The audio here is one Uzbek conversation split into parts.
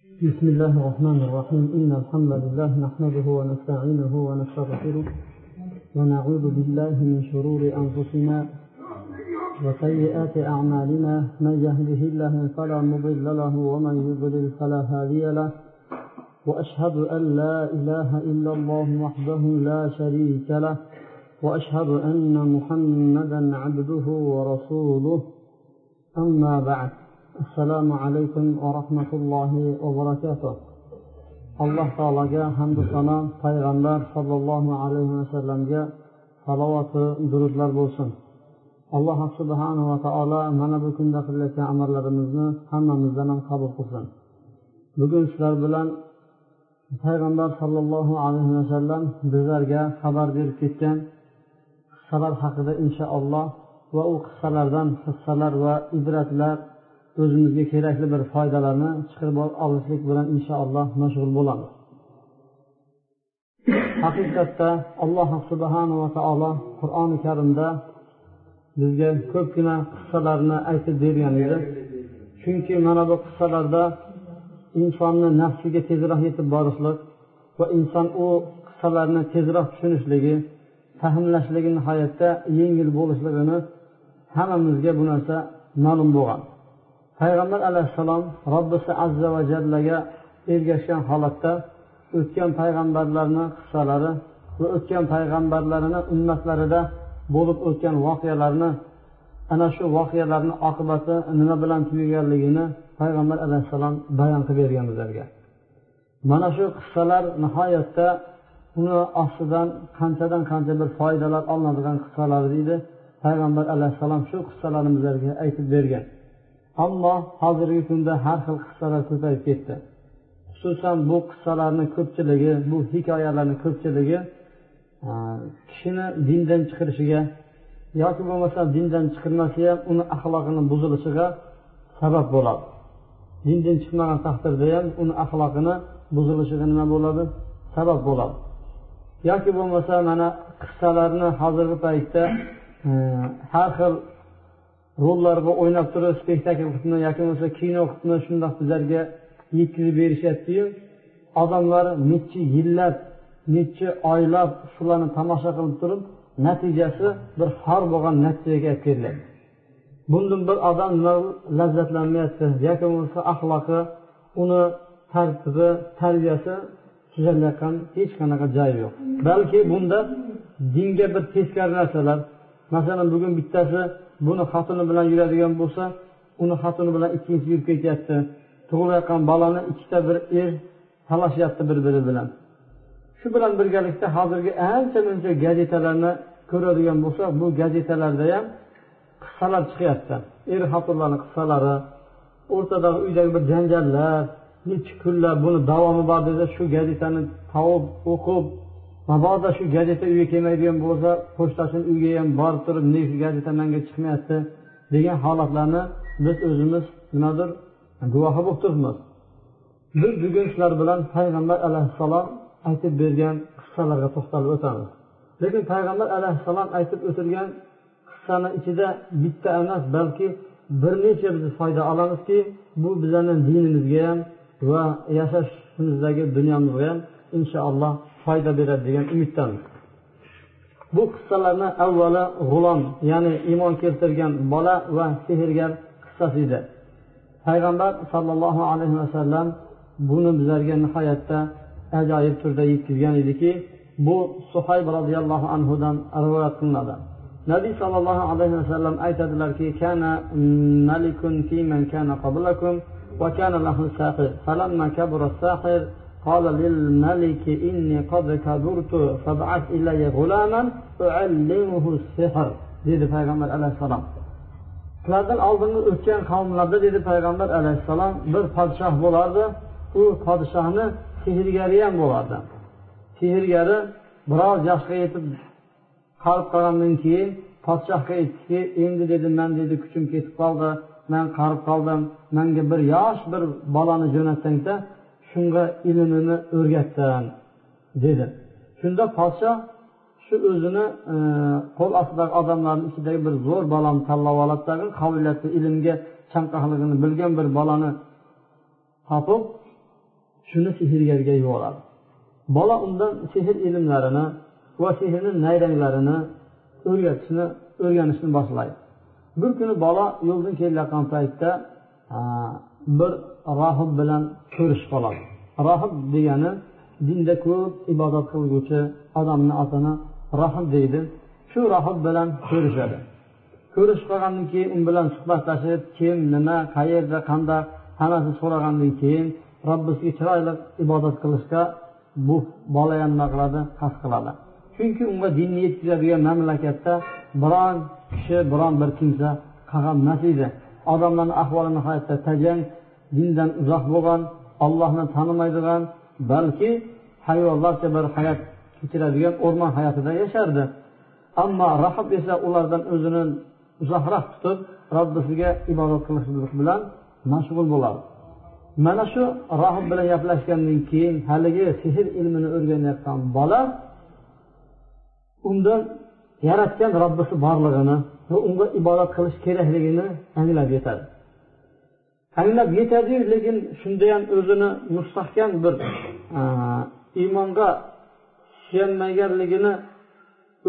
بسم الله الرحمن الرحيم. إن الحمد لله نحمده ونستعينه ونستغفره ونعوذ بالله من شرور أنفسنا وسيئات أعمالنا. من يهده الله فلا مضل له ومن يضلل فلا هادي له. وأشهد أن لا إله إلا الله وحده لا شريك له. وأشهد أن محمدا عبده ورسوله. أما بعد. Assalomu alaykum va rahmatullohi va barakatuh. Alloh taologa hamdu sano payg'ambar sollallohu alayhi vasallamga salovati durudlar bo'lsin. Alloh subhanava taolo mana bu kunda qilayotgan amallarimizni hammamizdan ham qabul qilsin. Bugun sizlar bilan payg'ambar sollallohu alayhi vasallam bizlarga xabar berib ketgan qissalar haqida inshaalloh va u qissalardan hissalar va ibratlar o'zimizga kerakli bir foydalarni chiqarib olishlik bilan inshaalloh mashg'ul bo'lamiz. Haqiqatda alloh subhanava taolo qur'oni karimda bizga ko'pgina qissalarni aytib bergan edi. Chunki mana bu qissalarda insonni nafsiga tezroq yetib borishlik va inson u qissalarni tezroq tushunishligi fahmlashligi nihoyatda yengil bo'lishligini hammamizga bu narsa ma'lum bo'lgan payg'ambar alayhissalom robbisi azza va jallaga ergashgan holatda o'tgan payg'ambarlarni qissalari va o'tgan payg'ambarlarini ummatlarida bo'lib o'tgan voqealarni ana shu voqealarni oqibati nima bilan tugaganligini payg'ambar alayhissalom bayon qilib bergan bizlarga. Mana shu qissalar nihoyatda uni ostidan qanchadan qancha bir foydalar olinadigan qissalar deydi payg'ambar alayhissalom shu qissalarni bizlarga aytib bergan. Ammo hozirgi kunda har xil qissalar ko'payib ketdi. Xususan bu qissalarni ko'pchiligi bu hikoyalarni ko'pchiligi kishini dindan chiqarishiga yoki bo'lmasa dindan chiqarmasa ham uni axloqini buzilishiga sabab bo'ladi. Dindan chiqmagan taqdirda ham uni axloqini buzilishiga nima bo'ladi? Sabab bo'ladi. Yoki bo'lmasa mana qissalarni hozirgi paytda e, har xil rollarga o'ynab turib spektakl qilibmi yoki bo'lmasa kino qilibmi shundoq bizlarga yetkazib berishyaptiyu. Odamlar necha yillab necha oylab shularni tomosha qilib turib natijasi bir xor bo'lgan natijaga olib kelyapti bundan bir odam lazzatlanmayapti yoki bo'lmasa axloqi uni tartibi tarbiyasi tuzalayotgan hech qanaqa joyi yo'q. Balki bunda dinga bir teskari narsalar. Masalan bugun bittasi buni xotini bilan yuradigan bo'lsa uni xotini bilan ikkinchisi yurib ketyapti. Tug'ilayotgan bolani ikkita bir er talashyapti bir biri bilan. Shu bilan birgalikda hozirgi ancha muncha gazetalarni ko'radigan bo'lsa bu gazetalarda ham qissalar chiqyapti. Er xotinlarni qissalari o'rtadagi uydagi bir janjallar nechi kunlar buni davomi bor desa shu gazetani topib o'qib mabodo shu gazeta uyga kelmaydigan bo'lsa pochtachini uyiga ham borib turib nega shu gazeta manga chiqmayapti degan holatlarni biz o'zimiz nimadir guvohi bo'lib turibmiz. Biz bugun shular bilan payg'ambar alayhissalom aytib bergan qissalarga to'xtalib o'tamiz. Lekin payg'ambar alayhissalom aytib o'tilgan qissani ichida bitta emas balki bir necha biz foyda olamizki bu bizani dinimizga ham va yashashimizdagi dunyomizga ham inshaalloh foyda beradi degan umiddamiz bu qissalarni avvalo g'ulom ya'ni iymon keltirgan bola va sehrgar qissasi edi. Payg'ambar sollallohu alayhi vasallam buni bizlarga nihoyatda ajoyib turda yetkazgan ediki bu suhayb roziyallohu anhudan rivoyat qilinadi. Nabiy sollallohu alayhi vasallam aytadilarki kana malikun fi man kana qablakum va kana lahu sahir falamma kabura sahir قال للملك إني قد كبرت فابعث إلي غلاما أعلمه السحر dedi payg'ambar alayhissalom sizlardan oldingi o'tgan qavmlarda dedi payg'ambar alayhissalom bir podshoh bo'lardi u podshohni sehrgari ham bo'lardi sehrgari biroz yoshga yetib qarib qolgandan keyin podshohga aytdiki endi dedi man dedi kuchim ketib qoldi man qarib qoldim manga bir yosh bir bolani jo'natsangda shunga ilmini o'rgatsin dedi. Shunda podshoh shu o'zini e, qo'l ostidagi odamlarni ichidagi bir zo'r bolani tanlab oladi tag'in qobiliyati ilmga chanqoqligini bilgan bir bolani topib shuni sehrgarga yuboradi. Bola undan sehr ilmlarini va sehrni nayranglarini o'rgatishni o'rganishni boshlaydi. Bir kuni bola yo'ldan kelayotgan paytda e, bir rohib bilan ko'rishib qoladi rohib degani dinda ko'p ibodat qilguvchi odamni otini rohib deydi. Shu rohib bilan ko'rishadi. Ko'rishib qolgandan keyin u bilan suhbatlashib kim nima qayerda qanday hammasini so'ragandan keyin robbisiga chiroyli ibodat qilishga bu bola ham nima qiladi? Qasd qiladi. Chunki unga dinni yetkazadigan mamlakatda biron kishi biron bir kimsa qolgan emas edi. Odamlarni ahvoli nihoyatda tajang dindan uzoq bo'lgan ollohni tanimaydigan balki hayvonlarcha bir hayot kechiradigan o'rmon hayotida yashardi. Ammo rahib esa ulardan o'zini uzoqroq tutib robbisiga ibodat qilishlik bilan mashg'ul bo'ladi mana shu rohib bilan gaplashgandan keyin haligi sehr ilmini o'rganayotgan bola undan yaratgan robbisi borlig'ini va unga ibodat qilish kerakligini anglab yetadi. Anglab yetadiyu lekin shunda ham o'zini mustahkam bir iymonga suyanmaganligini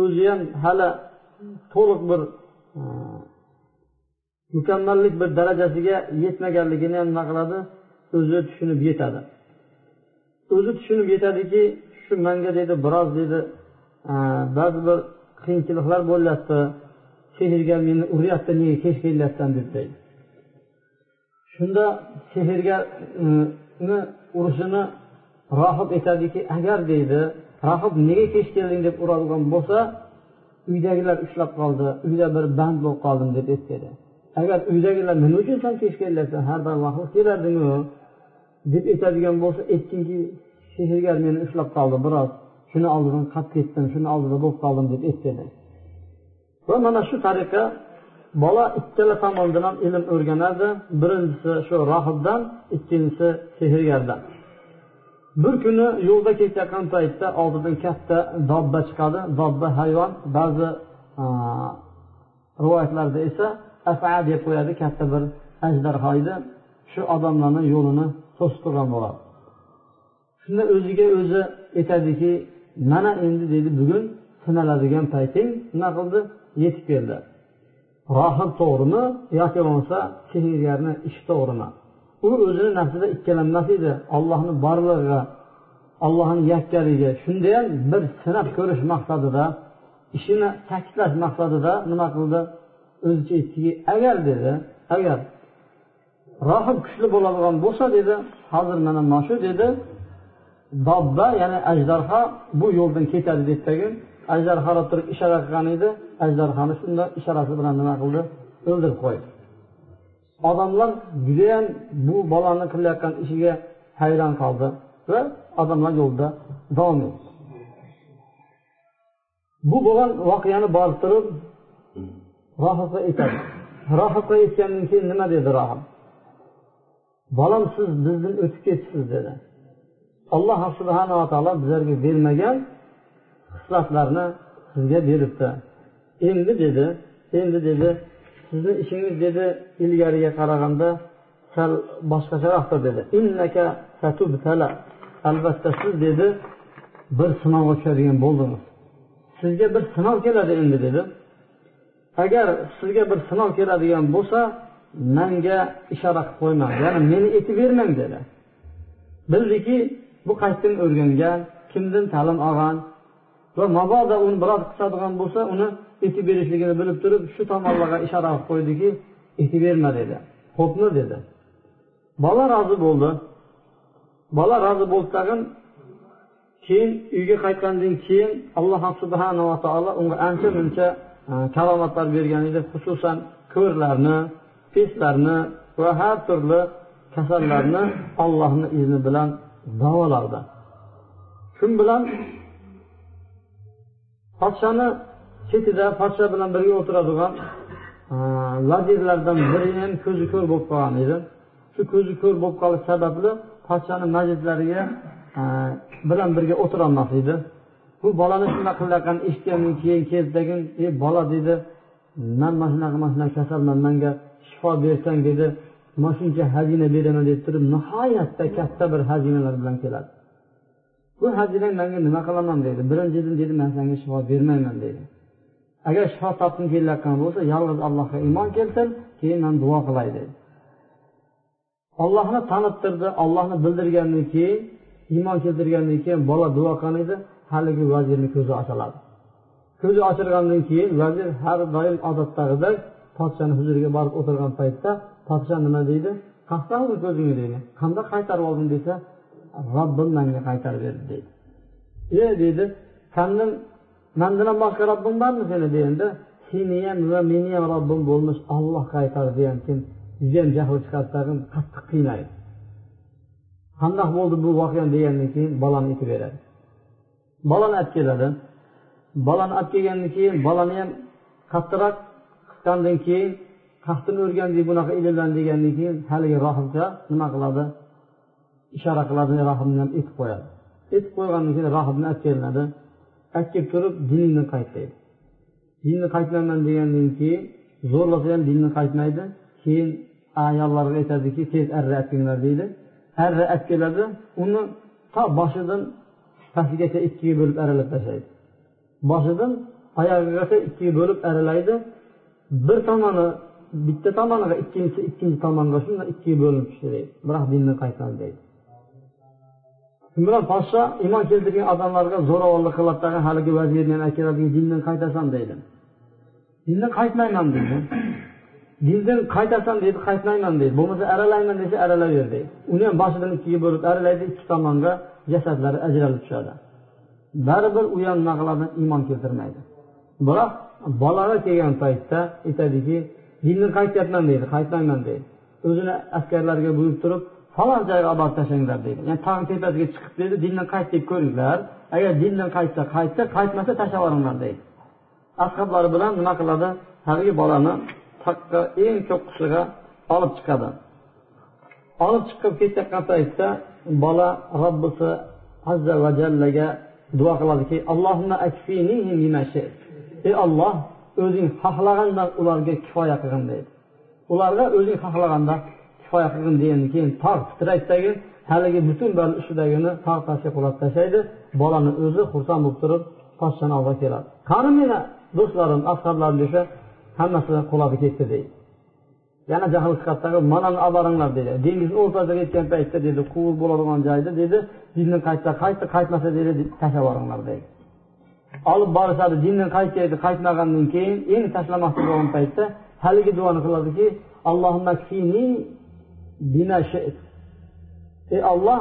o'zi ham hali to'liq bir mukammallik bir darajasiga yetmaganligini ham nima qiladi o'zi tushunib yetadi. O'zi tushunib yetadiki shu manga deydi biroz deydi ba'zi bir qiyinchiliklar bo'lyapti. Sehrga meni uryapti nega kech kelyapsan deb deydi. Shunda sehrgarni e, urishini rohib aytadiki agar deydi rohib nega kech kelding deb uradigan bo'lsa uydagilar ushlab qoldi uyda bir band bo'lib qoldim deb aytadi agar uydagilar nima uchun san kech kelyapsan har doim vaqtida kelardingu deb aytadigan bo'lsa aytginki sehrgar meni ushlab qoldi biroz shuni oldidan qaytib ketdim shuni oldida bo'lib qoldim deb aytadi va mana shu tariqa bola ikkala tomondan ham ilm o'rganadi. Birinchisi shu rohibdan ikkinchisi sehrgardan. Bir kuni yo'lda ketayotgan paytda oldidan katta dobba chiqadi. Dobba hayvon ba'zi rivoyatlarda esa afa deb qo'yadi katta bir ajdarho edi. Shu odamlarni yo'lini to'sib turgan bo'ladi. Shunda o'ziga o'zi aytadiki mana endi dedi bugun sinaladigan payting nima qildi? Yetib keldi. Rohib to'g'rimi yoki bo'lmasa sehrgarni ishi to'g'rimi? U o'zini nafsida ikkilanmas edi. Ollohni borlig'iga ollohni yakkaligiga shundayam bir sinab ko'rish maqsadida ishini ta'kidlash maqsadida nima qildi? O'zicha aytdiki agar dedi agar rohib kuchli bo'ladigan bo'lsa dedi hozir mana mana shu dedi dobba ya'ni ajdarho bu yo'ldan ketadi deb tagin ajdarhoga turib ishora qilgan edi ajdarhoni shunda ishorasi bilan nima qildi? O'ldirib qo'ydi. Odamlar judayam bu bolani qilayotgan ishiga hayron qoldi va odamlar yo'lda davom etdi. Bu bo'lgan voqeani borib turib rohibga aytadi. Rohibga aytgandan keyin nima dedi rohib bolam siz bizdan o'tib ketibsiz dedi. Alloh subhanava taolo bizlarga bermagan hislatlarni sizga beribdi. Endi dedi endi dedi sizni ishingiz dedi ilgariga qaraganda sal boshqacharoqdir dedi. Innaka satubtala. Albatta siz dedi bir sinovga tushadigan bo'ldingiz. Sizga bir sinov keladi endi dedi agar sizga bir sinov keladigan bo'lsa manga ishora qilib qo'ymang ya'ni meni aytib bermang dedi. Bildiki bu qayerdan o'rgangan kimdan ta'lim olgan? Va mabodo uni biroz qisadigan bo'lsa uni aytib berishligini bilib turib shu tomonlarga ishora qilib qo'ydiki aytib berma dedi. Xo'pmi dedi. Bola rozi bo'ldi. Bola rozi bo'ldi tag'in keyin uyga qaytgandan keyin alloh subhanava taolo unga ancha muncha e, karomatlar bergan edi. Xususan ko'rlarni peslarni va har turli kasallarni ollohni izni bilan davolardi shu bilan? Podshani chetida podsha bilan birga o'tiradigan vazirlardan biri ham ko'zi ko'r bo'lib qolgan edi. Shu ko'zi ko'r bo'lib qolish sababli podshani majlislariga bilan birga o'tirolmas edi. Bu bolani shunaqa qilayotgan eshitgandan keyin keldidagi ey bola dedi. Man mana shunaqa mana shunaqa kasalman manga shifo bersang dedi. Mana shuncha xazina beraman deb turib nihoyatda katta bir xazinalar bilan keladi. Bu xazinang manga nima qilaman deydi. Birinchidan deydi man senga shifo bermayman deydi. Agar shifo topging kelayotgan bo'lsa yolg'iz allohga iymon keltir keyin man duo qilay dedi ollohni tanittirdi ollohni bildirgandan keyin iymon keltirgandan keyin bola duo qilgan haligi vazirni ko'zi ochiladi. Ko'zi ochilgandan keyin vazir har doim odatdagidek podshani huzuriga borib o'tirgan paytda qasdami ko'zingni deydi? Qanday qaytarib olding desa robbim manga qaytarib berdi deydi. E deydi sandan mandan ham boshqa robbing bormi seni? deganda seni ham va meni ham robbim bo'lmish olloh qaytardi ham keyin judayam jahli chiqadi tag'in qattiq qiynaydi. Qandoq bo'ldi bu voqea degandan keyin bolani aytib beradi. Bolani olib keladi. Bolani olib kelgandan keyin bolani ham qattiqroq qisqandan keyin qasdini o'rgandik bunaqa ilmlan degandan keyin haligi rohibcha nima qiladi? Ishora qiladi rohibni ham etib qo'yadi. Etib qo'ygandan keyin rohibni olib kelinadi olib kelib turib diningdan qayt deydi dinni qaytmayman degandan keyin zo'rlasa ham dinni qaytmaydi keyin ayollarga aytadiki tez arra olib kelinglar deydi. Arra olib keladi uni to boshidan pastigacha ikkiga bo'lib aralab tashlaydi. Boshidan oyog'igacha ikkiga bo'lib aralaydi. Bir tomoni bitta tomoniga ikkinchisi ikkinchi tomonga shunday ikkiga bo'linib tushdi. Deydi biroq dindan qaytmadi deydi. Shu bilan podsho iymon keltirgan odamlarga zo'ravonlik qiladidai haligi vaziyatni ham aytkeladi dindan qaytasan deydi. Dindan qaytmayman deydi. Dindan qaytasan deydi qaytmayman deydi. Bo'lmasa aralayman desa aralayver deydi. Uni ham boshidan ikkiga bo'lib aralaydi ikki tomonga jasadlari ajralib tushadi. Baribir u ham nima qiladi iymon keltirmaydi. Biroq bolaga kelgan paytda aytadiki dindan qaytyapman deydi qaytmayman deydi. O'zini askarlariga buyurib turib falon joyga olib borib tashlanglar deydi. Ya'ni tog'ni tepasiga chiqib deydi dindan qayt deb ko'ringlar. Agar dindan qaytsa qaytsa qaytmasa tashlab yuboringlar deydi. Ashoblari bilan nima qiladi? Haligi bolani taqqa eng cho'qqisiga olib chiqadi. Olib chiqib ketayotgan paytda bola robbisi azza va jallaga duo qiladiki ey olloh o'zing xohlagandan ularga kifoya qilgin deydi. Ularga o'zing xohlaganda kifoya qilgin degandan keyin tog' titraydidagi haligi butun bal ustidagini tog' toshga qulab tashlaydi. Bolani o'zi xursand bo'lib turib podshoni oldiga keladi. Qani meni do'stlarim ashablarim desa hammasi qulab ketdi deydi. Yana jahl chiqadidagi manani olib boringlar deydi. Dengizni o'rtasiga yetgan paytda deydi quvur bo'ladigan joyda deydi. Dindan qaytsa qaytdi qaytmasa deydi tashlab yuboringlar deydi. Olib borishadi dindan qaytaydi qaytmagandan keyin eng tashlamoqchi bo'lgan paytda haligi duoni qiladiki ey olloh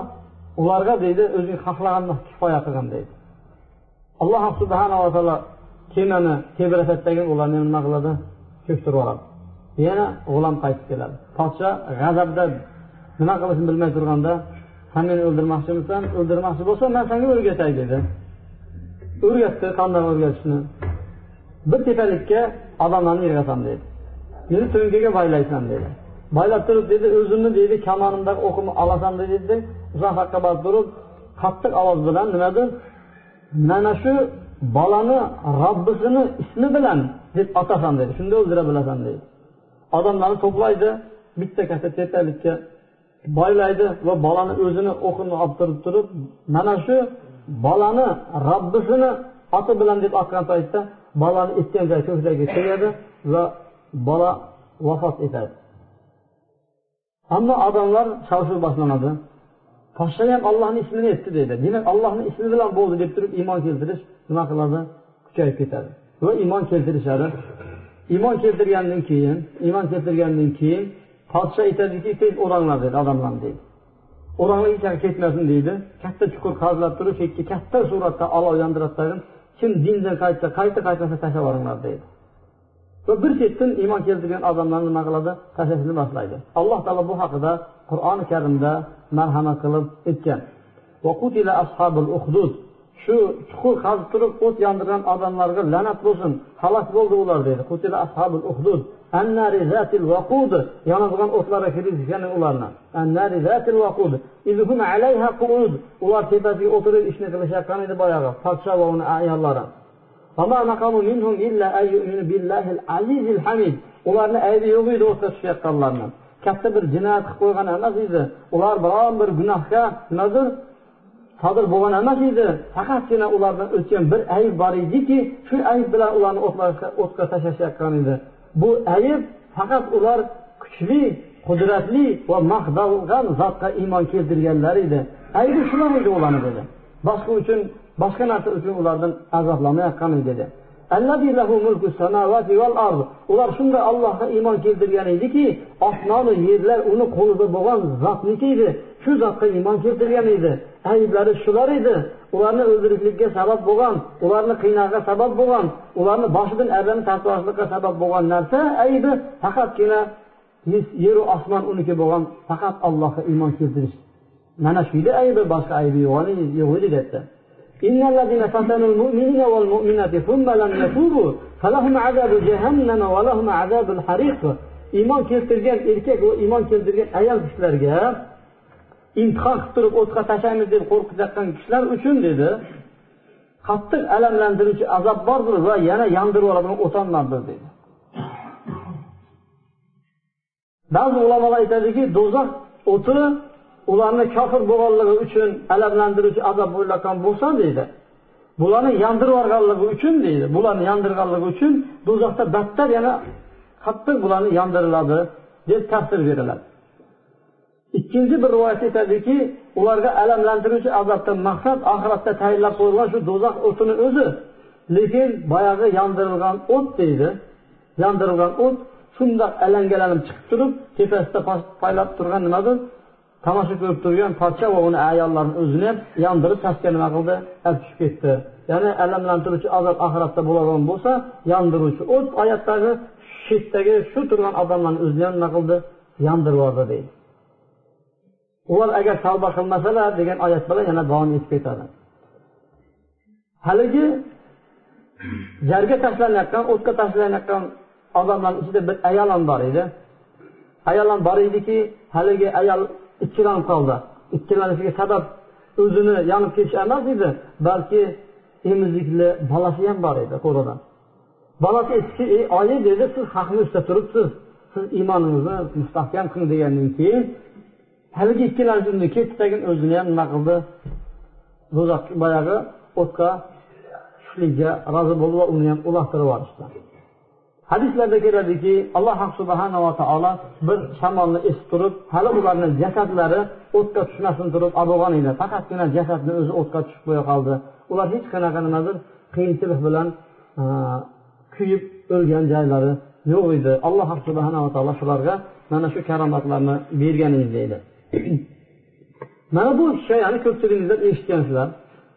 ularga deydi o'zing xohlaganni kifoya qilgin deydi. Alloh subhanava taolo kemani tebratadidagi ularni nima qiladi cho'ktirib yuboradi yana g'ulom qaytib keladi podsho g'azabda nima qilishini bilmay turganda san meni o'ldirmoqchimisan o'ldirmoqchi bo'lsang man senga o'rgatay dedi. O'rgatdi qanday o'rgatishni. Bir tepalikka odamlarni yig'asan dedi. Meni to'nkaga boylaysan dedi. Baylab turib dedi o'zimni deydi kamonimdagi o'qimni olasan dedi uzoqqa borib turib qattiq ovoz bilan nimadir mana shu bolani robbisini ismi bilan deb otasan dedi. Shunda o'ldira bilasan deydi odamlarni to'playdi bitta katta tepalikka boylaydi va bolani o'zini o'qini olib turib turib mana shu bolani robbisini oti bilan deb otgan paytda bolani etgan joyi ko'kragiga tegadi va bola vafot etadi. Ammo odamlar shov shuv boshlanadi. Poshsha ham ollohni ismini aytdi deydi. Demak ollohni ismi bilan bo'ldi deb turib iymon keltirish nima qiladi? Kuchayib ketadi. Va iymon keltirishadi iymon keltirgandan keyin iymon keltirgandan keyin podsho aytadiki tez o'ranglar deydi odamlarni deydi. O'ranglar hech ketmasin deydi. Katta chuqur qazilab turib chekka katta suratda olov yondiradi tag'in kim dindan qaytsa qayta qaytmasa tashlab yuboringlar deydi. Va bir chetdan iymon keltirgan odamlarni nima qiladi? Tashlashni boshlaydi alloh taolo bu haqida qur'oni karimda marhamat qilib aytgan. Shu chuqur qazib turib o't yondirgan odamlarga la'nat bo'lsin halok bo'ldi ular deydi yonadigan o'tlarga kirgizishgan ularni. Ular tepasiga o'tirib ishni qilishayotgan edi boyagi podsho va uni ayollari ularni aybi yo'q edi o'tga tushayotganlarni. Katta bir jinoyat qilib qo'ygan emas edi. Ular biron bir gunohga nimadir sodir bo'lgan emas edi. Faqatgina ulardan o'tgan bir ayb bor ediki shu ayb bilan ularni o'tga tashlashayotgan edi. Bu ayb faqat ular kuchli qudratli va mahdalgan zotga iymon keltirganlar edi. Aybi shular edi ularni dedi. Boshqa uchun boshqa narsa uchun ulardan azoblamayotgan edi dedi. Ular shunday allohga iymon keltirgan ediki osmonu yerlar uni qo'lida bo'lgan zotniki edi. shu zotga iymon keltirgan edi ayblari shular edi ularni o'ldirishlikka sabab bo'lgan ularni qiynashga sabab bo'lgan ularni boshidan arrani tashlashlikqa sabab bo'lgan narsa aybi faqatgina yeru osmon uniki bo'lgan faqat allohga iymon keltirish mana shu edi aybi boshqa aybi yo'q edi debdi إن الذين فتنوا المؤمنين والمؤمنات ثم لم يتوبوا فلهم عذاب جهنم ولهم عذاب الحريق iymon keltirgan erkak va iymon keltirgan ayol kishilarga imtihon qilib turib o'tga tashlaymiz deb qo'rqitayotgan kishilar uchun dedi qattiq alamlantiruvchi azob bordir va yana yondirib yuboradigan o'tan bordir dedi. Ba'zi ulamolar aytadiki do'zax o'ti ularni kofir bo'lganligi uchun alamlantiruvchi azob bo'layotgan bo'lsa deydi bularni yondirib yuborganligi uchun deydi bularni yondirganligi uchun do'zaxda battar yana qattiq bularni yondiriladi deb tafsir beriladi. Ikkinchi bir rivoyat aytadiki ularga alamlantiruvchi azobdan maqsad oxiratda tayinlab qo'yilgan shu do'zax o'tini o'zi. Lekin boyagi yondirilgan o't deydi. Yondirilgan o't shundoq alangalanib chiqib turib tepasida paylab turgan nimadir? Tomosha ko'rib turgan podsha va uni ayollarini o'zini ham yondirib pastga nima qildi? Olib tushib ketdi. Ya'ni alamlantiruvchi azob oxiratda bo'ladigan bo'lsa yondiruvchi o't oyatdagi chetdagi shu turgan odamlarni o'zini ham nima qildi? Yondirib yubordi deydi. Ular agar tavba qilmasalar degan oyat bilan yana davom etib ketadi. Haligi jarga tashlanayotgan o'tga tashlanayotgan odamlarni ichida bir ayol ham bor edi. Ayol ham bor ediki haligi ayol ikkilanib qoldi. Ikkilanishiga sabab o'zini yonib ketishi emas edi balki emizikli bolasi ham bor edi qo'lida bolasi aytdiki ey oyi dedi siz haqni ustida turibsiz. Siz iymoningizni mustahkam qiling degandan keyin haligi ikkilanishni ketdi tagin o'zini ham nima qildi? Do'zax boyagi o'tga tushishlikka rozi bo'ldi va uni ham uloqtirib yuborishdi. Hadislarda keladiki alloh subhanava taolo bir shamolni esib turib hali ularni jasadlari o'tga tushmasin turib olib bo'lgan edi. Faqatgina jasadni o'zi o'tga tushib qo'ya qoldi. Ular hech qanaqa nimadir qiyinchilik bilan e, kuyib o'lgan joylari yo'q edi. Alloh subhanava taolo shularga mana shu karomatlarni bergan edi deydi. mana bu hikoyani ko'pchiligingizlar eshitgansizlar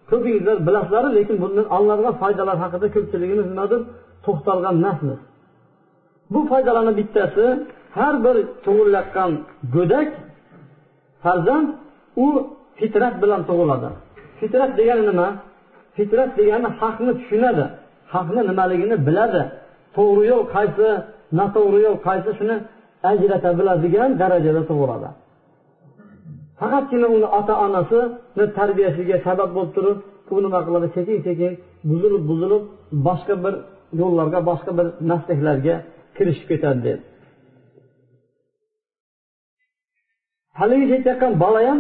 ko'pingizlar bilasizlar lekin bundan olinadigan foydalar haqida ko'pchiligimiz nimadir to'xtalgan emasmiz. Bu foydalarni bittasi har bir tug'ilayotgan go'dak farzand u fitrat bilan tug'iladi. Fitrat degani nima? Fitrat degani haqni tushunadi. Haqni nimaligini biladi. To'g'ri yo'l qaysi noto'g'ri yo'l qaysi shuni ajrata biladigan darajada tug'iladi. Faqatgina uni ota onasini tarbiyasiga sabab bo'lib turib u nima qiladi? Sekin sekin buzilib buzilib boshqa bir yo'llarga boshqa bir maslaklarga kirishib ketadi deb haligi ketayotgan bola ham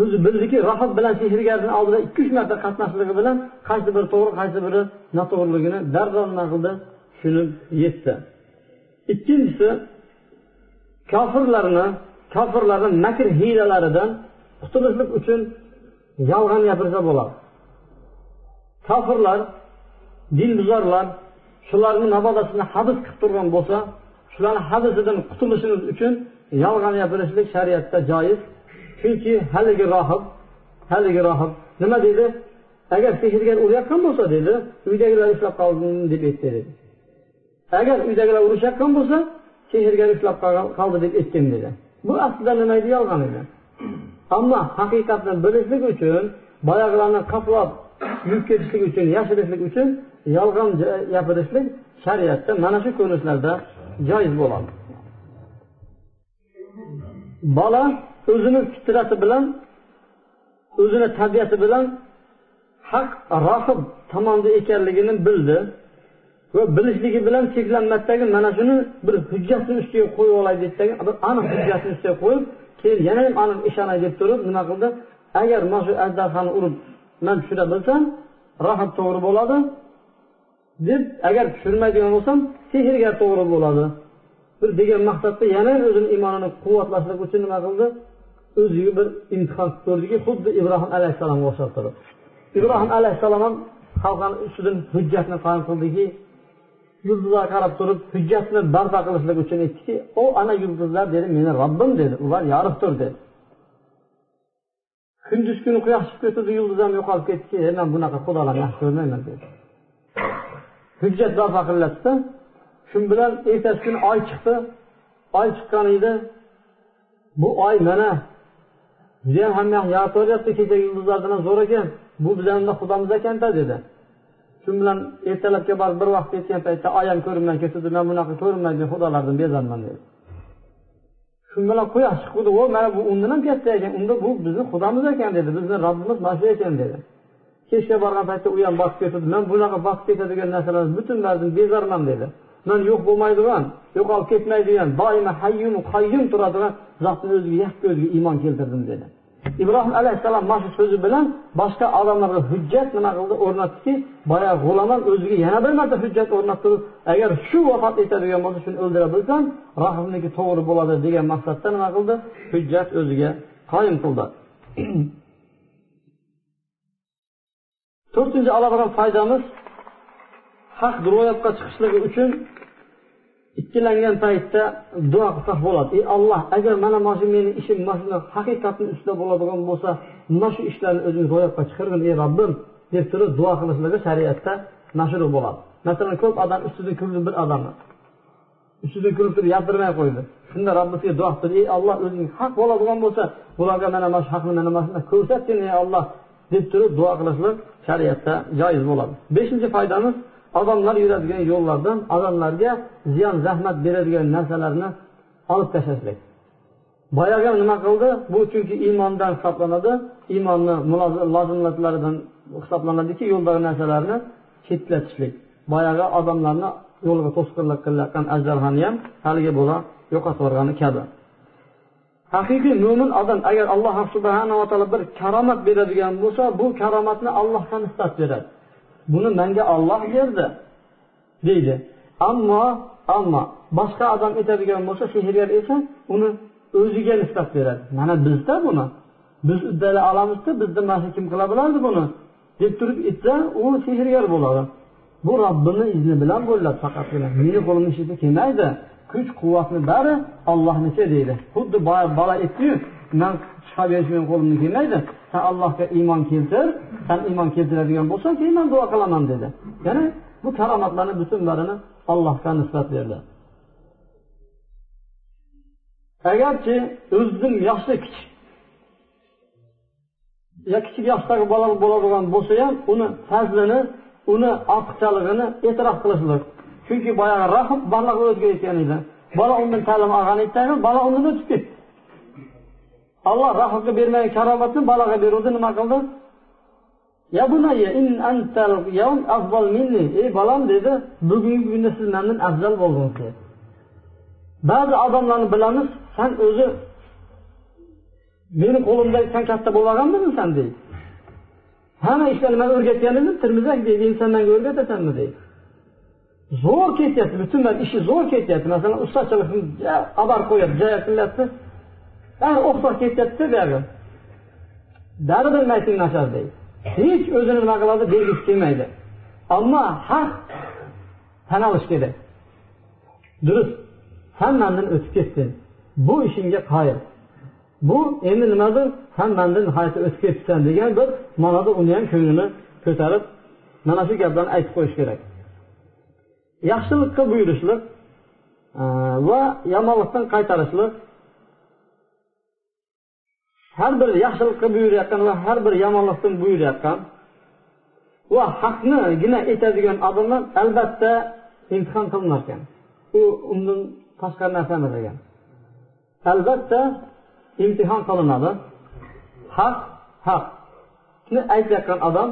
o'zi bildiki rohat bilan sehrgarni oldida ikki uch marta qatnashligi bilan qaysi biri to'g'ri qaysi biri noto'g'riligini darrov nima qildi? Tushunib yetdi. Ikkinchisi kofirlarni kofirlarni makr hiylalaridan qutulishlik uchun yolg'on gapirsa bo'ladi. Kofirlar dinbuzorlar shularni mabodasini habs qilib turgan bo'lsa shularni habsidan qutulishimiz uchun yolg'on gapirishlik shariatda joiz. Chunki haligi rohib haligi rohib nima deydi? Agar sehrgar urayotgan bo'lsa dedi uydagilar ushlab qoldim deb aytdi. Dedi agar uydagilar urishayotgan bo'lsa sehrgar ushlab qoldi deb aytgin dedi bu aslida nima edi yolg'on edi? Ammo haqiqatni bilishlik uchun boyagilarni qoplab yuvib ketishlik uchun yashirishlik uchun yolg'on gapirishlik shariatda mana shu ko'rinishlarda joiz bo'ladi. Bola o'zini fitrati bilan o'zini tabiati bilan haq rohib tomonda ekanligini bildi. Va bilishligi bilan cheklanmasdagi mana shuni bir hujjatni ustiga qo'yib olay deydidagi bir aniq hujjatni ustiga qo'yib keyin yana ham aniq ishonay deb turib nima qildi? Agar mana shu ajdarhani urib man tushira bilsam rohat to'g'ri bo'ladi deb agar tushirmaydigan bo'lsam sehrgar to'g'ri bo'ladi. Bir degan maqsadda yana o'zini iymonini quvvatlashlik uchun nima qildi? O'ziga bir imtihon ko'rdiki xuddi ibrohim alayhissalomga o'xshab turib. Ibrohim alayhissalom ham xalqani ustidan hujjatni qoyim qildiki yulduzlarga qarab turib hujjatni barpo qilishlik uchun aytdiki u ana yulduzlar dedi meni robbim dedi ular yorug'dir dedi. Kunduz kuni quyosh chiqib ketdi yulduz ham yo'qolib ketdiki e, man bunaqa xudolarni yaxshi ko'rmayman dedi. Hujjat barpo qilyaptida shu bilan ertasi kuni oy chiqdi. Oy chiqqan edi. Bu oy mana judayam hamma yoq yoritaveryapti kecha yulduzlardan zo'r ekan. Bu bizani xudomiz ekanda dedi. Shu bilan ertalabga borib bir vaqt ketgan paytda oyam ko'rinmay ketdi man bunaqa ko'rinmaydi xudolardan bezorman dedi. Shu bilan quyosh chiqdi o mana bu undan ham katta ekan unda bu bizni xudomiz ekan dedi bizni robbimiz mana shu ekan dedi. Kechga borgan paytda u ham botib ketdi man bunaqa botib ketadigan narsalarni butunlaridan bezorman dedi. Man yo'q bo'lmaydigan yo'qolib ketmaydigan doimo hayyum qayyum turadigan zotni o'ziga yakka o'ziga iymon keltirdim dedi. Ibrohim alayhissalom mana shu so'zi bilan boshqa odamlarga hujjat nima qildi o'rnatdiki boyagi g'ulomam o'ziga yana bir marta hujjat o'rnatdi. Agar shu vafot etadigan bo'lsa shuni o'ldira bilsam rahimniki to'g'ri bo'ladi degan maqsadda nima qildi? Hujjat o'ziga qoyim qildi. To'rtinchi oladigan foydamiz haq ro'yobga chiqishligi uchun ikkilangan paytda duo qilsak bo'ladi. Ey olloh agar mana mana shu meni ishim mana shuni haqiqatni ustida bo'ladigan bo'lsa mana shu ishlarni o'zing ro'yobga chiqargin ey robbim deb turib duo qilishligi shariatda mashru bo'ladi. Masalan ko'p odam ustidan kuldi bir odamni ustidan kulib turib gapirmay qo'ydi. Shunda robbisiga duo qildi. Ey olloh o'zing haq bo'ladigan bo'lsa bularga mana mana shu haqni mana mana shuni ko'rsatgin ey olloh deb turib duo qilishlik shariatda joiz bo'ladi. Beshinchi foydamiz odamlar yuradigan yo'llardan odamlarga ziyon zahmat beradigan narsalarni olib tashlashlik. Boyagi nima qildi? Bu chunki iymondan hisoblanadi iymonni lozimlatlaridan hisoblanadiki yo'ldagi narsalarni chetlatishlik. Boyagi odamlarni yo'liga to'sqinlik qilayotgan ajdarhani ham haligi bola yo'qotib yuborgani kabi. Haqiqiy mo'min odam agar alloh subhanava taolo bir karomat beradigan bo'lsa bu karomatni allohga nisbat beradi. Buni menga olloh berdi deydi. Ammo ammo boshqa odam aytadigan bo'lsa sehrgar esa uni o'ziga nisbat beradi. Mana bizda buni. Biz uddalay olamizda bizni mana shu kim qila biladi buni? Deb turib aytsa u sehrgar bo'ladi. Bu robbini izni bilan bo'ladi faqatgina. Meni qo'limni ishida kelmaydi. Kuch quvvatni bari ollohniki deydi. Xuddi bola aytdiyu man chiqarib berish meni qo'limdan kelmaydi. San allohga iymon keltir san iymon keltiradigan bo'lsang keyin man duo qilaman dedi. Ya'ni bu karomatlarni butunbarini allohga nisbat berdi. Agarchi o'zidan yoshi kichik yo kichik yoshdagi bola bo'ladigan bo'lsa ham uni fazlini uni ortiqchaligini e'tirof qilishlik. Chunki boyagi rahib bolaga o'tib aytgan edi. Bola undan ta'lim olgan edi bola undan o'tib ketdi. Alloh rahmga bermagan karomatni balaga beruvdi nima qildi? Ey bolam dedi bugungi kunda siz mandan afzal bo'ldingiz dedi. Ba'zi odamlarni bilamiz san o'zi meni qo'limda san katta bo'lmaganmisan deydi. Hamma ishlarni man o'rgatgan edim termizak deydi endi san manga o'rgatasanmi deydi. Zo'r ketyapti butunlay ishi zo'r ketyapti. Masalan ustachilikni abar qo'yapti jaya qilyapti Ah, o'xshab ketyapti buyog'i baribir mayting nashar deydi hech o'zini nima qiladi bergisi kelmaydi. Ammo haq tan olish kerak. Durust san mandan o'tib ketding bu ishingga qoyil. Bu endi nimadir san mandan nihoyatda o'tib ketibsan degan bir ma'noda uni ham ko'nglini ko'tarib mana shu gaplarni aytib qo'yish kerak. Yaxshilikqa buyurishlik va yomonlikdan qaytarishlik har bir yaxshilikqa buyurayotgan va har bir yomonlikdan buyurayotgan va haqnigina aytadigan odamlar albatta imtihon qilinar ekan u undan tashqari narsa emas ekan albatta imtihon qilinadi. Haq haqni aytayotgan odam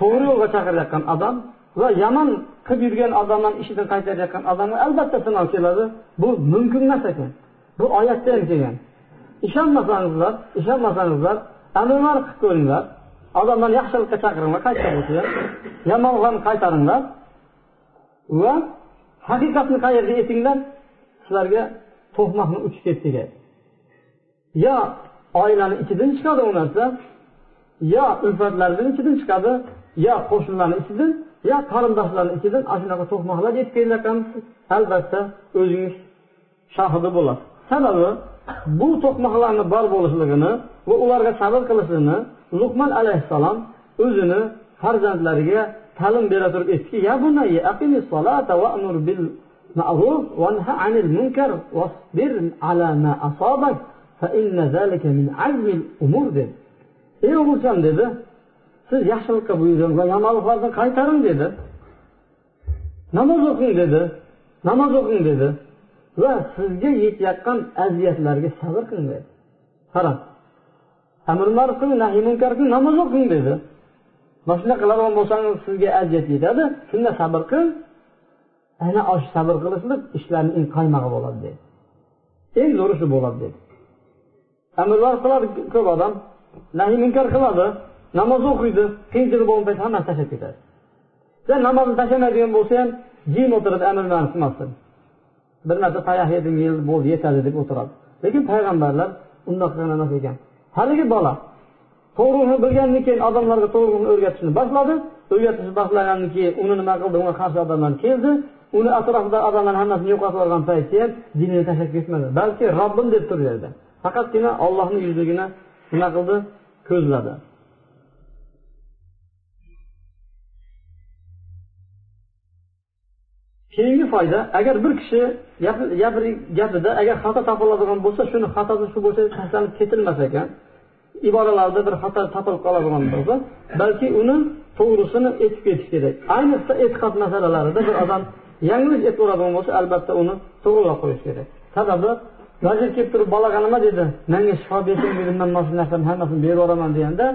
to'g'ri yo'lga chaqirayotgan odam va yomon qilib yurgan odamlarni ishidan qaytarayotgan odamga albatta sinov keladi. Bu mumkin emas ekan. Bu oyatda ham kelgan. Ishonmasangizlar ishonmasangizlar amallar qilib ko'ringlar. Odamlarni yaxshilikka chaqiringlar qayerda bo'lsa ham yomonlarni qaytaringlar. Va haqiqatni qayerga aytinglar sizlarga to'qmoqni uchib ketdi yo oilani ichidan chiqadi u narsa yo ulfatlarni ichidan chiqadi yo qo'shnilarni ichidan yo qarindoshlarni ichidan ana shunaqa to'qmoqlar yetib kelayotgan albatta o'zingiz shohidi bo'lasiz. Sababi bu to'qmoqlarni bor bo'lishligini va ularga sabr qilishini luqman alayhissalom o'zini farzandlariga ta'lim bera turib aytdiki ya bunayya aqimi solata wa'mur bil ma'ruf wanha anil munkar wasbir ala ma asabak fa inna zalika min azmil umur dedi. Ey o'g'ilcham dedi siz yaxshilikqa buyuring va yomonliklardan qaytaring dedi. Namoz o'qing dedi. Namoz o'qing dedi. Va sizga yetayotgan aziyatlarga sabr qiling dedi. Qarang amr ma'ruf qiling nahiy munkar qiling namoz o'qing dedi. Mana shunday qiladigan bo'lsangiz sizga aziyat yetadi. Shunda sabr qil. Ana shu sabr qilishlik ishlarni eng qaymog'i bo'ladi dedi. Eng zo'ri shu bo'ladi dedi. Amrlar qiladi ko'p odam nahiy munkar qiladi namoz o'qiydi qiyinchilik bo'lgan paytda hammasini tashlab ketadi. Namozni tashlamaydigan bo'lsa ham jim o'tiradi amr ma'ruf qilmasdan bir marta tayoq yedim bo'ldi yetadi deb o'tiradi. Lekin payg'ambarlar undoq qilgan emas ekan. Haligi bola to'g'rini bilgandan keyin odamlarga to'g'rini o'rgatishni boshladi. O'rgatishni boshlagandan keyin uni nima qildi? Unga qarshi odamlar keldi. Uni atrofida odamlar hammasini yo'qotib yuborgan paytda ham dinini tashlab ketmadi. Balki robbim deb turaverdi faqatgina ollohni yuzligini nima qildi? Ko'zladi. Keyingi foyda agar bir kishi gapida agar xato topiladigan bo'lsa shuni xatosi shu bo'lsa tashlanib ketilmas ekan. Iboralarda bir xato topilib qoladigan bo'lsa balki uni to'g'risini aytib ketish kerak. Ayniqsa e'tiqod masalalarida bir odam yanglish aytaveradigan bo'lsa albatta uni to'g'rilab qo'yish kerak. Sababi vazir kelib turib bolaga nima dedi. Menga shifo bersang dedi. Man mana shu narsani hammasini berib yuboraman deganda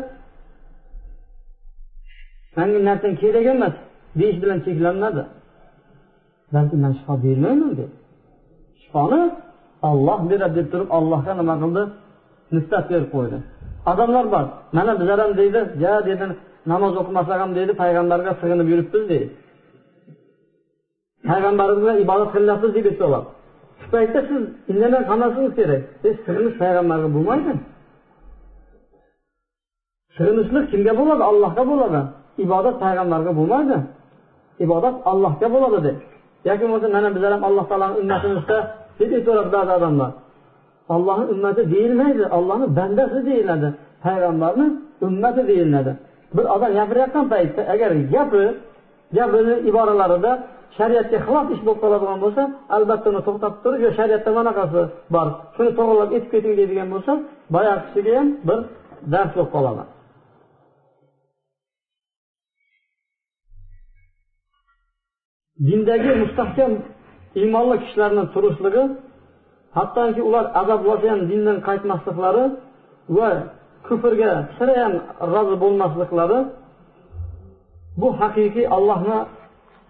manga narsang kerak emas deyish bilan cheklanmadi. Man shifo bermayman dedi shifoni olloh beradi deb turib ollohga nima qildi nisbat berib qo'ydi odamlar bor mana bizlar ham deydi ja dedi namoz o'qimasak ham deydi payg'ambarga sig'inib yuribmiz deydi payg'ambarimiz bilan ibodat qilyapmiz deb aytsalar shu paytda siz indamay qolmasligingiz kerak e sig'inish payg'ambarga bo'lmaydi sig'inishlik kimga bo'ladi allohga bo'ladi ibodat payg'ambarga bo'lmaydi ibodat allohga bo'ladi deb yoki bo'lmasa mana bizlar ham alloh taoloni ummatimizda deb aytaveradi ba'zi odamlar. Ollohni ummati deyilmaydi ollohni bandasi deyiladi. Payg'ambarni ummati deyiladi. Bir odam gapirayotgan paytda agar gapi gapini iboralarida shariatga xilof ish bo'lib qoladigan bo'lsa albatta uni to'xtatib turib yo shariatda manaqasi bor shuni to'g'rilab aytib keting deydigan bo'lsa boyagi kishiga ham bir dars bo'lib qoladi. Dindagi mustahkam iymonli kishilarni turishligi hattoki ular azoblasa ham dindan qaytmasliklari va kufrga sira ham rozi bo'lmasliklari bu haqiqiy allohni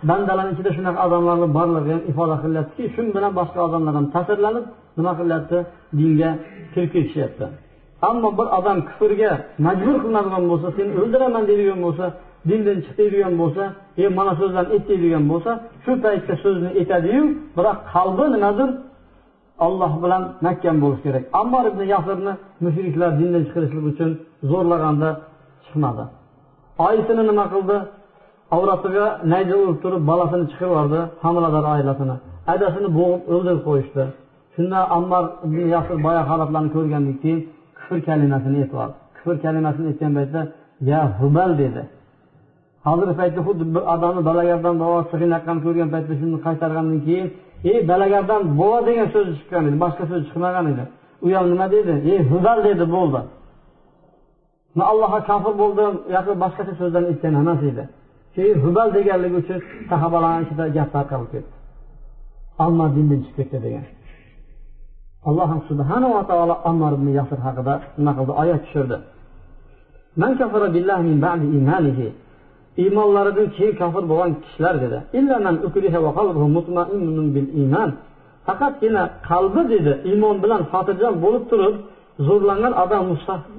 bandalarni ichida shunaqa odamlarni borligi ham ifoda qilyaptiki shu bilan boshqa odamlar ham ta'sirlanib nima qilyapti? Dinga kirib ketishyapti. Ammo bir odam kufrga majbur qilinadigan bo'lsa seni o'ldiraman deydigan bo'lsa dindan chiq deydigan bo'lsa e mana so'zlarni ayt deydigan bo'lsa shu paytda so'zni aytadiyu biroq qalbi nimadir alloh bilan mahkam bo'lishi kerak. Ammor ibn yasirni mushriklar dindan chiqarishlik uchun zo'rlaganda chiqmadi. Oyisini nima qildi? Avratiga nayza urib turib bolasini chiqarib yubordi homilador oilasini adasini bo'g'ib o'ldirib qo'yishdi. Shunda ammor ibn yasir boya holatlarni ko'rgandan keyin kufr kalimasini aytyapti kufr kalimasini aytgan paytda ya hubal dedi. Hozirgi paytda xuddi bir odamni balagardan bobosi qiynayotganini ko'rgan paytda shuni qaytargandan keyin ey balagardan bova degan so'z chiqqan edi boshqa so'z chiqmagan edi. U ham nima dedi? Ey huzal dedi bo'ldi. Man allohga kofir bo'ldim yoki boshqacha so'zlarni aytgan emas edi keyin hubal deganligi uchun sahobalarni ichida gap tarqalib ketdi. Ammor dindan chiqib ketdi degan. Alloh subhanava taolo ammar ibn yasir haqida nima qildi? Oyat tushirdi. iymonlaridan keyin kofir bo'lgan kishilar dedi. Faqatgina qalbi dedi iymon bilan xotirjam bo'lib turib zo'rlangan odam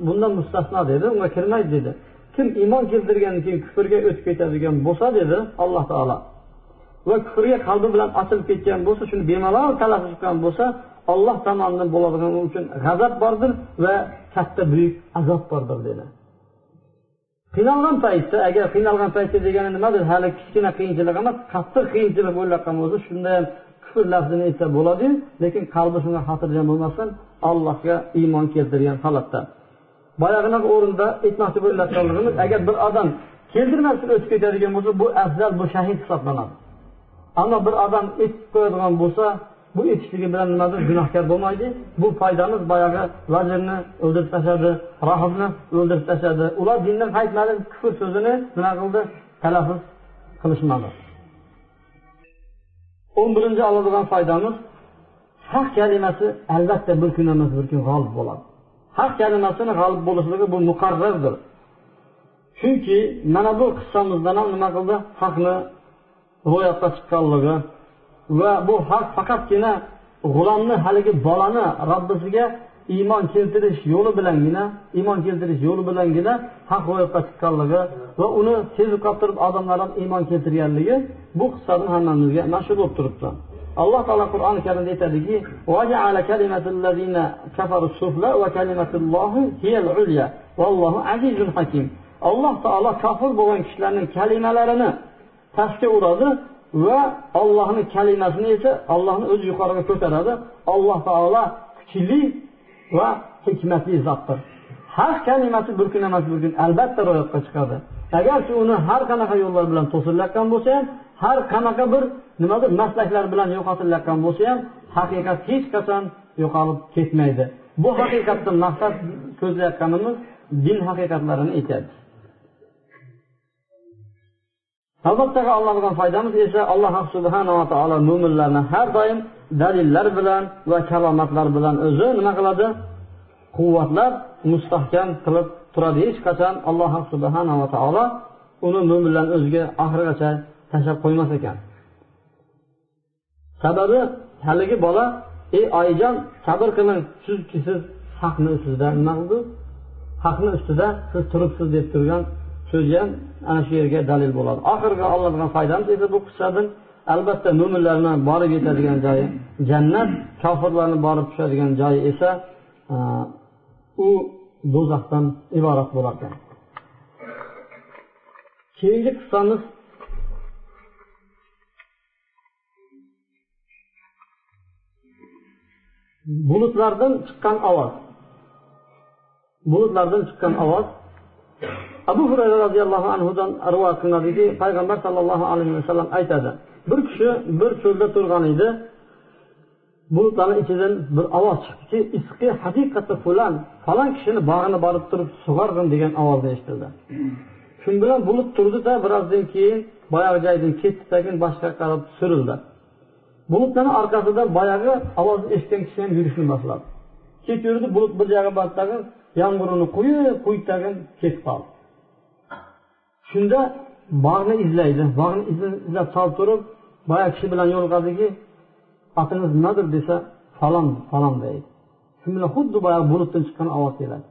bundan mustasno dedi unga kirmaydi dedi. Kim iymon keltirgandan keyin kufrga o'tib ketadigan bo'lsa dedi alloh taolo va kufrga qalbi bilan ochilib ketgan bo'lsa shuni bemalol talafuz qilgan bo'lsa olloh tomonidan bo'ladigan uchun g'azab bordir va katta buyuk azob bordir dedi. Qiynalgan paytda agar qiynalgan paytda degani nimadir hali kichkina qiyinchilik emas qattiq qiyinchilik bo'layotgan bo'lsa shunda ham kufr lafzini aytsa bo'ladi lekin qalbi shunga xotirjam bo'lmasdan allohga iymon keltirgan holatda. Boyaginaqa o'rinda aytmoqchi bo'layotganligimiz agar bir odam keltirmasdan o'tib ketadigan bo'lsa bu afzal bu shahid hisoblanadi. Ammo bir odam aytib qo'yadigan bo'lsa bu etishligi bilan nimadir gunohkor bo'lmaydi. Bu foydamiz boyagi vazirni o'ldirib tashladi rohibni o'ldirib tashladi. Ular dindan qaytmadi kufr so'zini nima qildi? Talaffuz qilishmadi. O'n birinchi oladigan foydamiz haq kalimasi albatta bir kun emas bir kun g'olib bo'ladi. Haq kalimasini g'olib bo'lishligi bu muqarrardir. Chunki mana bu qissamizdan ham nima qildi? Haqni ro'yobga chiqqanligi va bu haq faqatgina g'ulomni haligi bolani robbisiga iymon keltirish yo'li bilangina iymon keltirish yo'li bilangina haq ro'yobga chiqqanligi va uni sezib qolib turib odamlar ham iymon keltirganligi bu qissani hammamizga mashhur bo'lib turibdi. Alloh taolo qur'oni karimda aytadiki alloh taolo kofir bo'lgan kishilarning kalimalarini pastga uradi va ollohni kalimasini esa ollohni o'zi yuqoriga ko'taradi. Alloh taolo kuchli va hikmatli zotdir. Haq kalimasi bir kun emas bir kun albatta ro'yobga chiqadi. Agar shu uni har qanaqa yo'llar bilan to'silayotgan bo'lsa ham har qanaqa bir nimadir maslaklar bilan yo'qotilayotgan bo'lsa ham haqiqat hech qachon yo'qolib ketmaydi. Bu haqiqatdan maqsad ko'zlayotganimiz din haqiqatlarini aytadi. Albatta Allohdan foydamiz esa alloh subhanahu va taolo mu'minlarni har doim dalillar bilan va kalomatlar bilan o'zi nima qiladi? Quvvatlab mustahkam qilib turadi. Hech qachon alloh subhanahu va taolo uni mu'minlarni o'ziga oxirigacha tashlab qo'ymas ekan. Sababi haligi bola ey oyijon sabr qiling chunki siz haqni ustida nima qildi? Haqni ustida siz turibsiz deb turgan so'zi ham ana shu yerga dalil bo'ladi. Oxirgi oladigan foydamiz esa bu qissadan albatta mo'minlarni borib yetadigan joyi jannat kofirlarni borib tushadigan joyi esa e, u do'zaxdan iborat bo'lar ekan keyingi qissamiz bulutlardan chiqqan ovoz. Bulutlardan chiqqan ovoz abu hurayra roziyallohu anhudan rivoyat qilinadiki payg'ambar sollallohu alayhi vasallam aytadi bir kishi bir cho'lda turgan edi bulutlarni ichidan bir ovoz chiqdiki isqi haqiqatda fulan falon kishini bog'ini borib turib sug'org'in degan ovozni eshitildi. Shu bilan bulut turdida birozdan keyin boyagi joydan ketdi keyin boshqa qarab surildi. Bulutlarni orqasida boyagi ovozni eshitgan kishi ham yurishni boshladi. Ketaverdi bulut bir joyga bordi yomg'irini quyib quyib tagin ketib qoldi. Shunda bog'ni izlaydi. Bog'ni izlab solib turib boya kishi bilan yo'liqadiki otingiz nimadir desa falon falon deydi. Shu bilan xuddi boyagi bulutdan chiqqan ovoz keladi.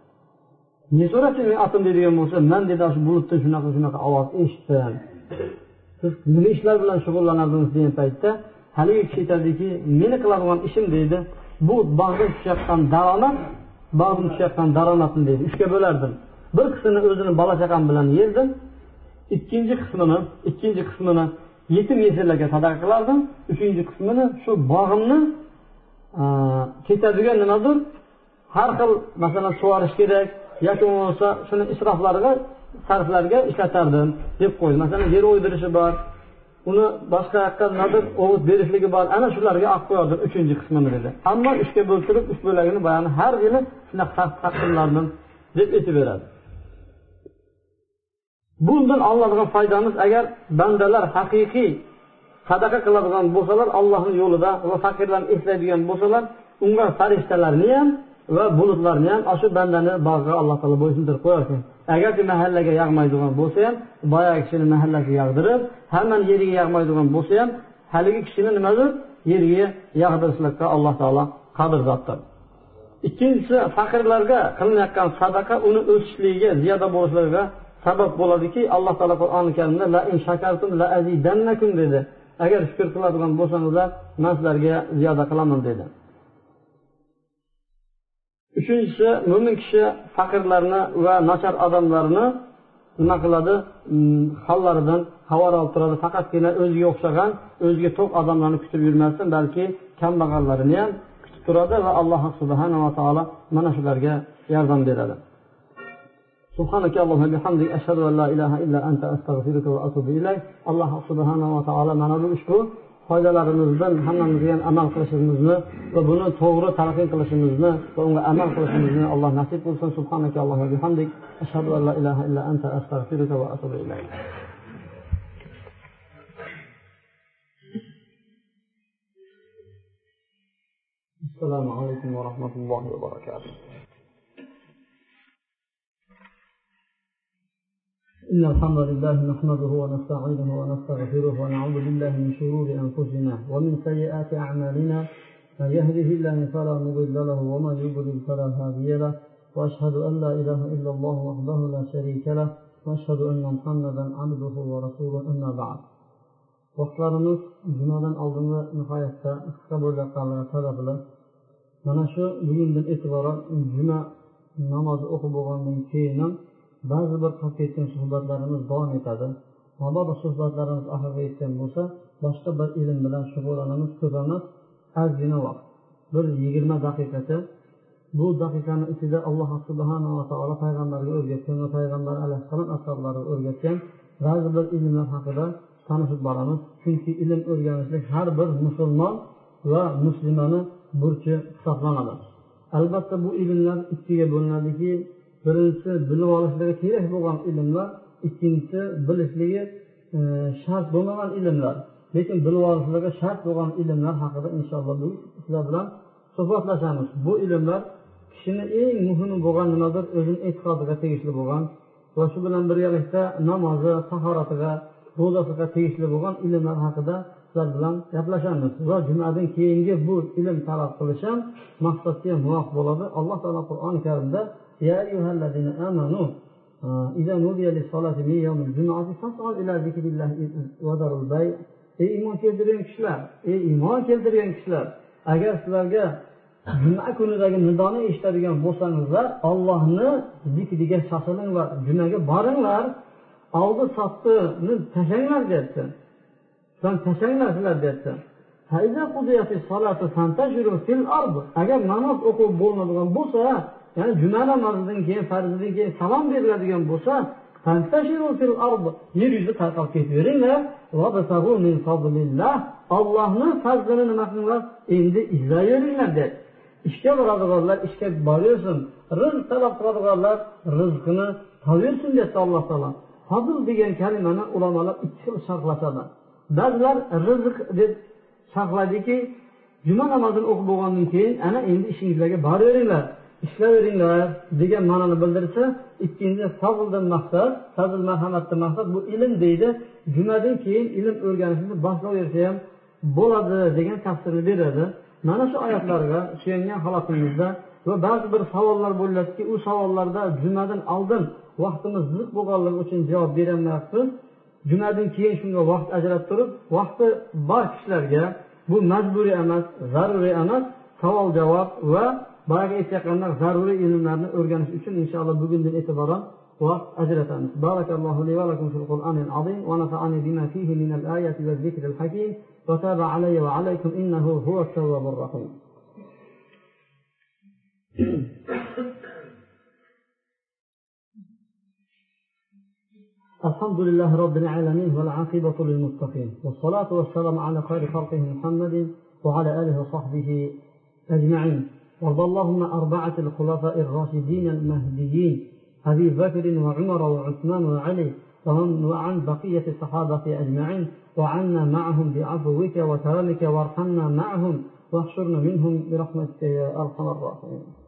Ne so'raysiz men otim deydigan bo'lsa man dedi shu bulutdan shunaqa shunaqa ovoz eshitdim. Siz nima ishlar bilan shug'ullanardingiz? degan paytda haligi kishi aytadiki meni qiladigan ishim deydi. Bu bog'dan tushayotgan daromad deydi. Uchga bo'lardim. Bir qismini o'zini bola chaqam bilan yerdim ikkinchi qismini ikkinchi qismini yetim yesirlarga sadaqa qilardim. Uchinchi qismini shu bog'imni ketadigan nimadir har xil masalan sug'orish kerak yoki bo'lmasa shuni isroflarga sarflarga ishlatardim deb qo'ydi. Masalan yer o'ydirishi bor uni boshqa yoqqa nimadir o'g'it berishligi bor. Ana shularga olib qo'yadi uchinchi qismini dedi. Ammo uchga bo'ltirib uch bo'lagini boyagi har yili shunaqa taqsimlardim deb aytib beradi bundan oladigan foydamiz agar bandalar haqiqiy sadaqa qiladigan bo'lsalar allohni yo'lida va faqirlarni eslaydigan bo'lsalar unga farishtalarni ham va bulutlarni ham shu bandani bog'iga alloh taolo bo'ysundirib qo'yarkan agarki mahallaga yog'maydigan bo'lsa ham boyagi kishini mahallasiga yog'dirib hammani yeriga yog'maydigan bo'lsa ham haligi kishini nimadir yerga yog'dirishlikqa alloh taolo qodir zotdir. Ikkinchisi faqirlarga qilinayotgan sadaqa uni o'sishligiga ziyoda bo'lishligiga sabab bo'ladiki alloh taolo qur'oni karimda la in shakartum la azidannakum dedi. Agar shukur qiladigan bo'lsangizlar man sizlarga ziyoda qilaman dedi. uchinchisi mo'min kishi faqirlarni va nachar odamlarni nima qiladi mm, hollaridan xabar olib turadi faqatgina o'ziga o'xshagan o'ziga to'q odamlarni kutib yurmasdan balki kambag'allarini ham kutib turadi va alloh subhanava taolo mana shularga yordam beradi سبحانك اللهم بحمدك أشهد أن لا إله إلا أنت أستغفرك وأتوب إليك الله سبحانه وتعالى mana bu ushbu foydalarimizdan hammamizga ham amal qilishimizni va buni to'g'ri talqin qilishimizni va unga amal qilishimizni alloh nasib qilsin subhanaka allohumma bihamdik ashhadu an la ilaha illa anta astag'firuka va atubu ilayk السلام عليكم ورحمة الله وبركاته إن الحمد لله نحمده ونستعينه ونستغفره ونعوذ بالله من شرور أنفسنا ومن سيئات أعمالنا. من يهده الله فلا مضل له ومن يضلل فلا هادي له. وأشهد أن لا إله إلا الله وحده لا شريك له. وأشهد أن محمدا عبده ورسوله أما بعد. vaqtlarimiz jumadan oldingi nihoyatda qisqa bo'layotganligi sababli mana shu bugundan e'tiboran juma namozi o'qib bo'lgandan keyin ba'zi bir qolib ketgan suhbatlarimiz davom etadi. Mabodo suhbatlarimiz oxiriga yetgan bo'lsa boshqa bir ilm bilan shug'ullanamiz ko'p emas ozgina vaqt bir yigirma daqiqacha. Bu daqiqani ichida alloh subhanava taolo payg'ambarga o'rgatgan va payg'ambar alayhissalom ashoblariga o'rgatgan ba'zi bir ilmlar haqida tanishib boramiz. Chunki ilm o'rganishlik har bir musulmon va muslimani burchi hisoblanadi. Albatta bu ilmlar ikkiga bo'linadiki birinchisi bilib olishligi kerak bo'lgan ilmlar. Ikkinchisi bilishligi e, shart bo'lmagan ilmlar. Lekin bilib olishligi shart bo'lgan ilmlar haqida inshaalloh bugun sizlar bilan suhbatlashamiz. Bu ilmlar kishini eng muhimi bo'lgan nimadir o'zini e'tiqodiga tegishli bo'lgan va shu bilan birgalikda namozi tahoratiga ro'zasiga tegishli bo'lgan ilmlar haqida sizlar bilan gaplashamiz. Va jumadan keyingi bu ilm talab qilish ham maqsadga muvofiq bo'ladi. Alloh taolo qur'oni karimda يا أيها الذين آمنوا إذا نودي للصلاة من يوم الجمعة فاسعوا إلى ذكر الله وذروا البيع ey iymon keltirgan kishilar ey iymon keltirgan kishilar agar sizlarga juma kunidagi nidoni eshitadigan bo'lsangizlar ollohni zikriga shoshilinglar jumaga boringlar oldi sottini tashlanglar deyapti tashlanglar sizlar deyapti agar namoz o'qib bo'lmaydigan bo'lsa ya'ni juma namozidan keyin farzidan keyin salom beriladigan bo'lsa yer yuzida tarqab ketaveringlar ollohni fazlini nima qilinglar? Endi izlayveringlar deyapti ishga boradiganlar ishga boraversin rizq talab qiladiganlar rizqini topaversin deyapti alloh taolo. Fazl degan kalimani ulamolar ikki xil sharhlashadi. Ba'zilar rizq deb sharhlaydiki juma namozini o'qib bo'lgandan keyin ana endi ishingizlarga boraveringlar. Ishlayveringlar degan ma'noni bildirsa ikkinchi fazldan maqsad fazl marhamatdan maqsad bu ilm deydi. Jumadan keyin ilm o'rganishni boshlayversa ham bo'ladi degan tafsirni beradi. Mana shu oyatlarga suyangan holatimizda va ba'zi bir savollar bo'lyaptiki u savollarda jumadan oldin vaqtimiz ziq bo'lganligi uchun javob berolmayapmiz jumadan keyin shunga vaqt ajratib turib vaqti bor kishilarga bu majburiy emas zaruriy emas savol javob va boyagi aytayotganlar zaruriy ilmlarni o'rganish uchun inshaalloh bugundan e'tiboran vaqt ajratamiz barakallohu li va lakum fil qur'anil azim va nafa'ani bima fihi min al ayati va zikril hakim va taba alayya va alaykum innahu huvat tawwabur rahim الحمد لله رب العالمين والعاقبة للمتقين والصلاة والسلام على خير خلقه محمد وعلى آله وصحبه أجمعين وارض اللهم أربعة الخلفاء الراشدين المهديين أبي بكر وعمر وعثمان وعلي وعن بقية الصحابة أجمعين وعنا معهم بعفوك وكرمك وارحمنا معهم واحشرنا منهم برحمتك يا أرحم الراحمين.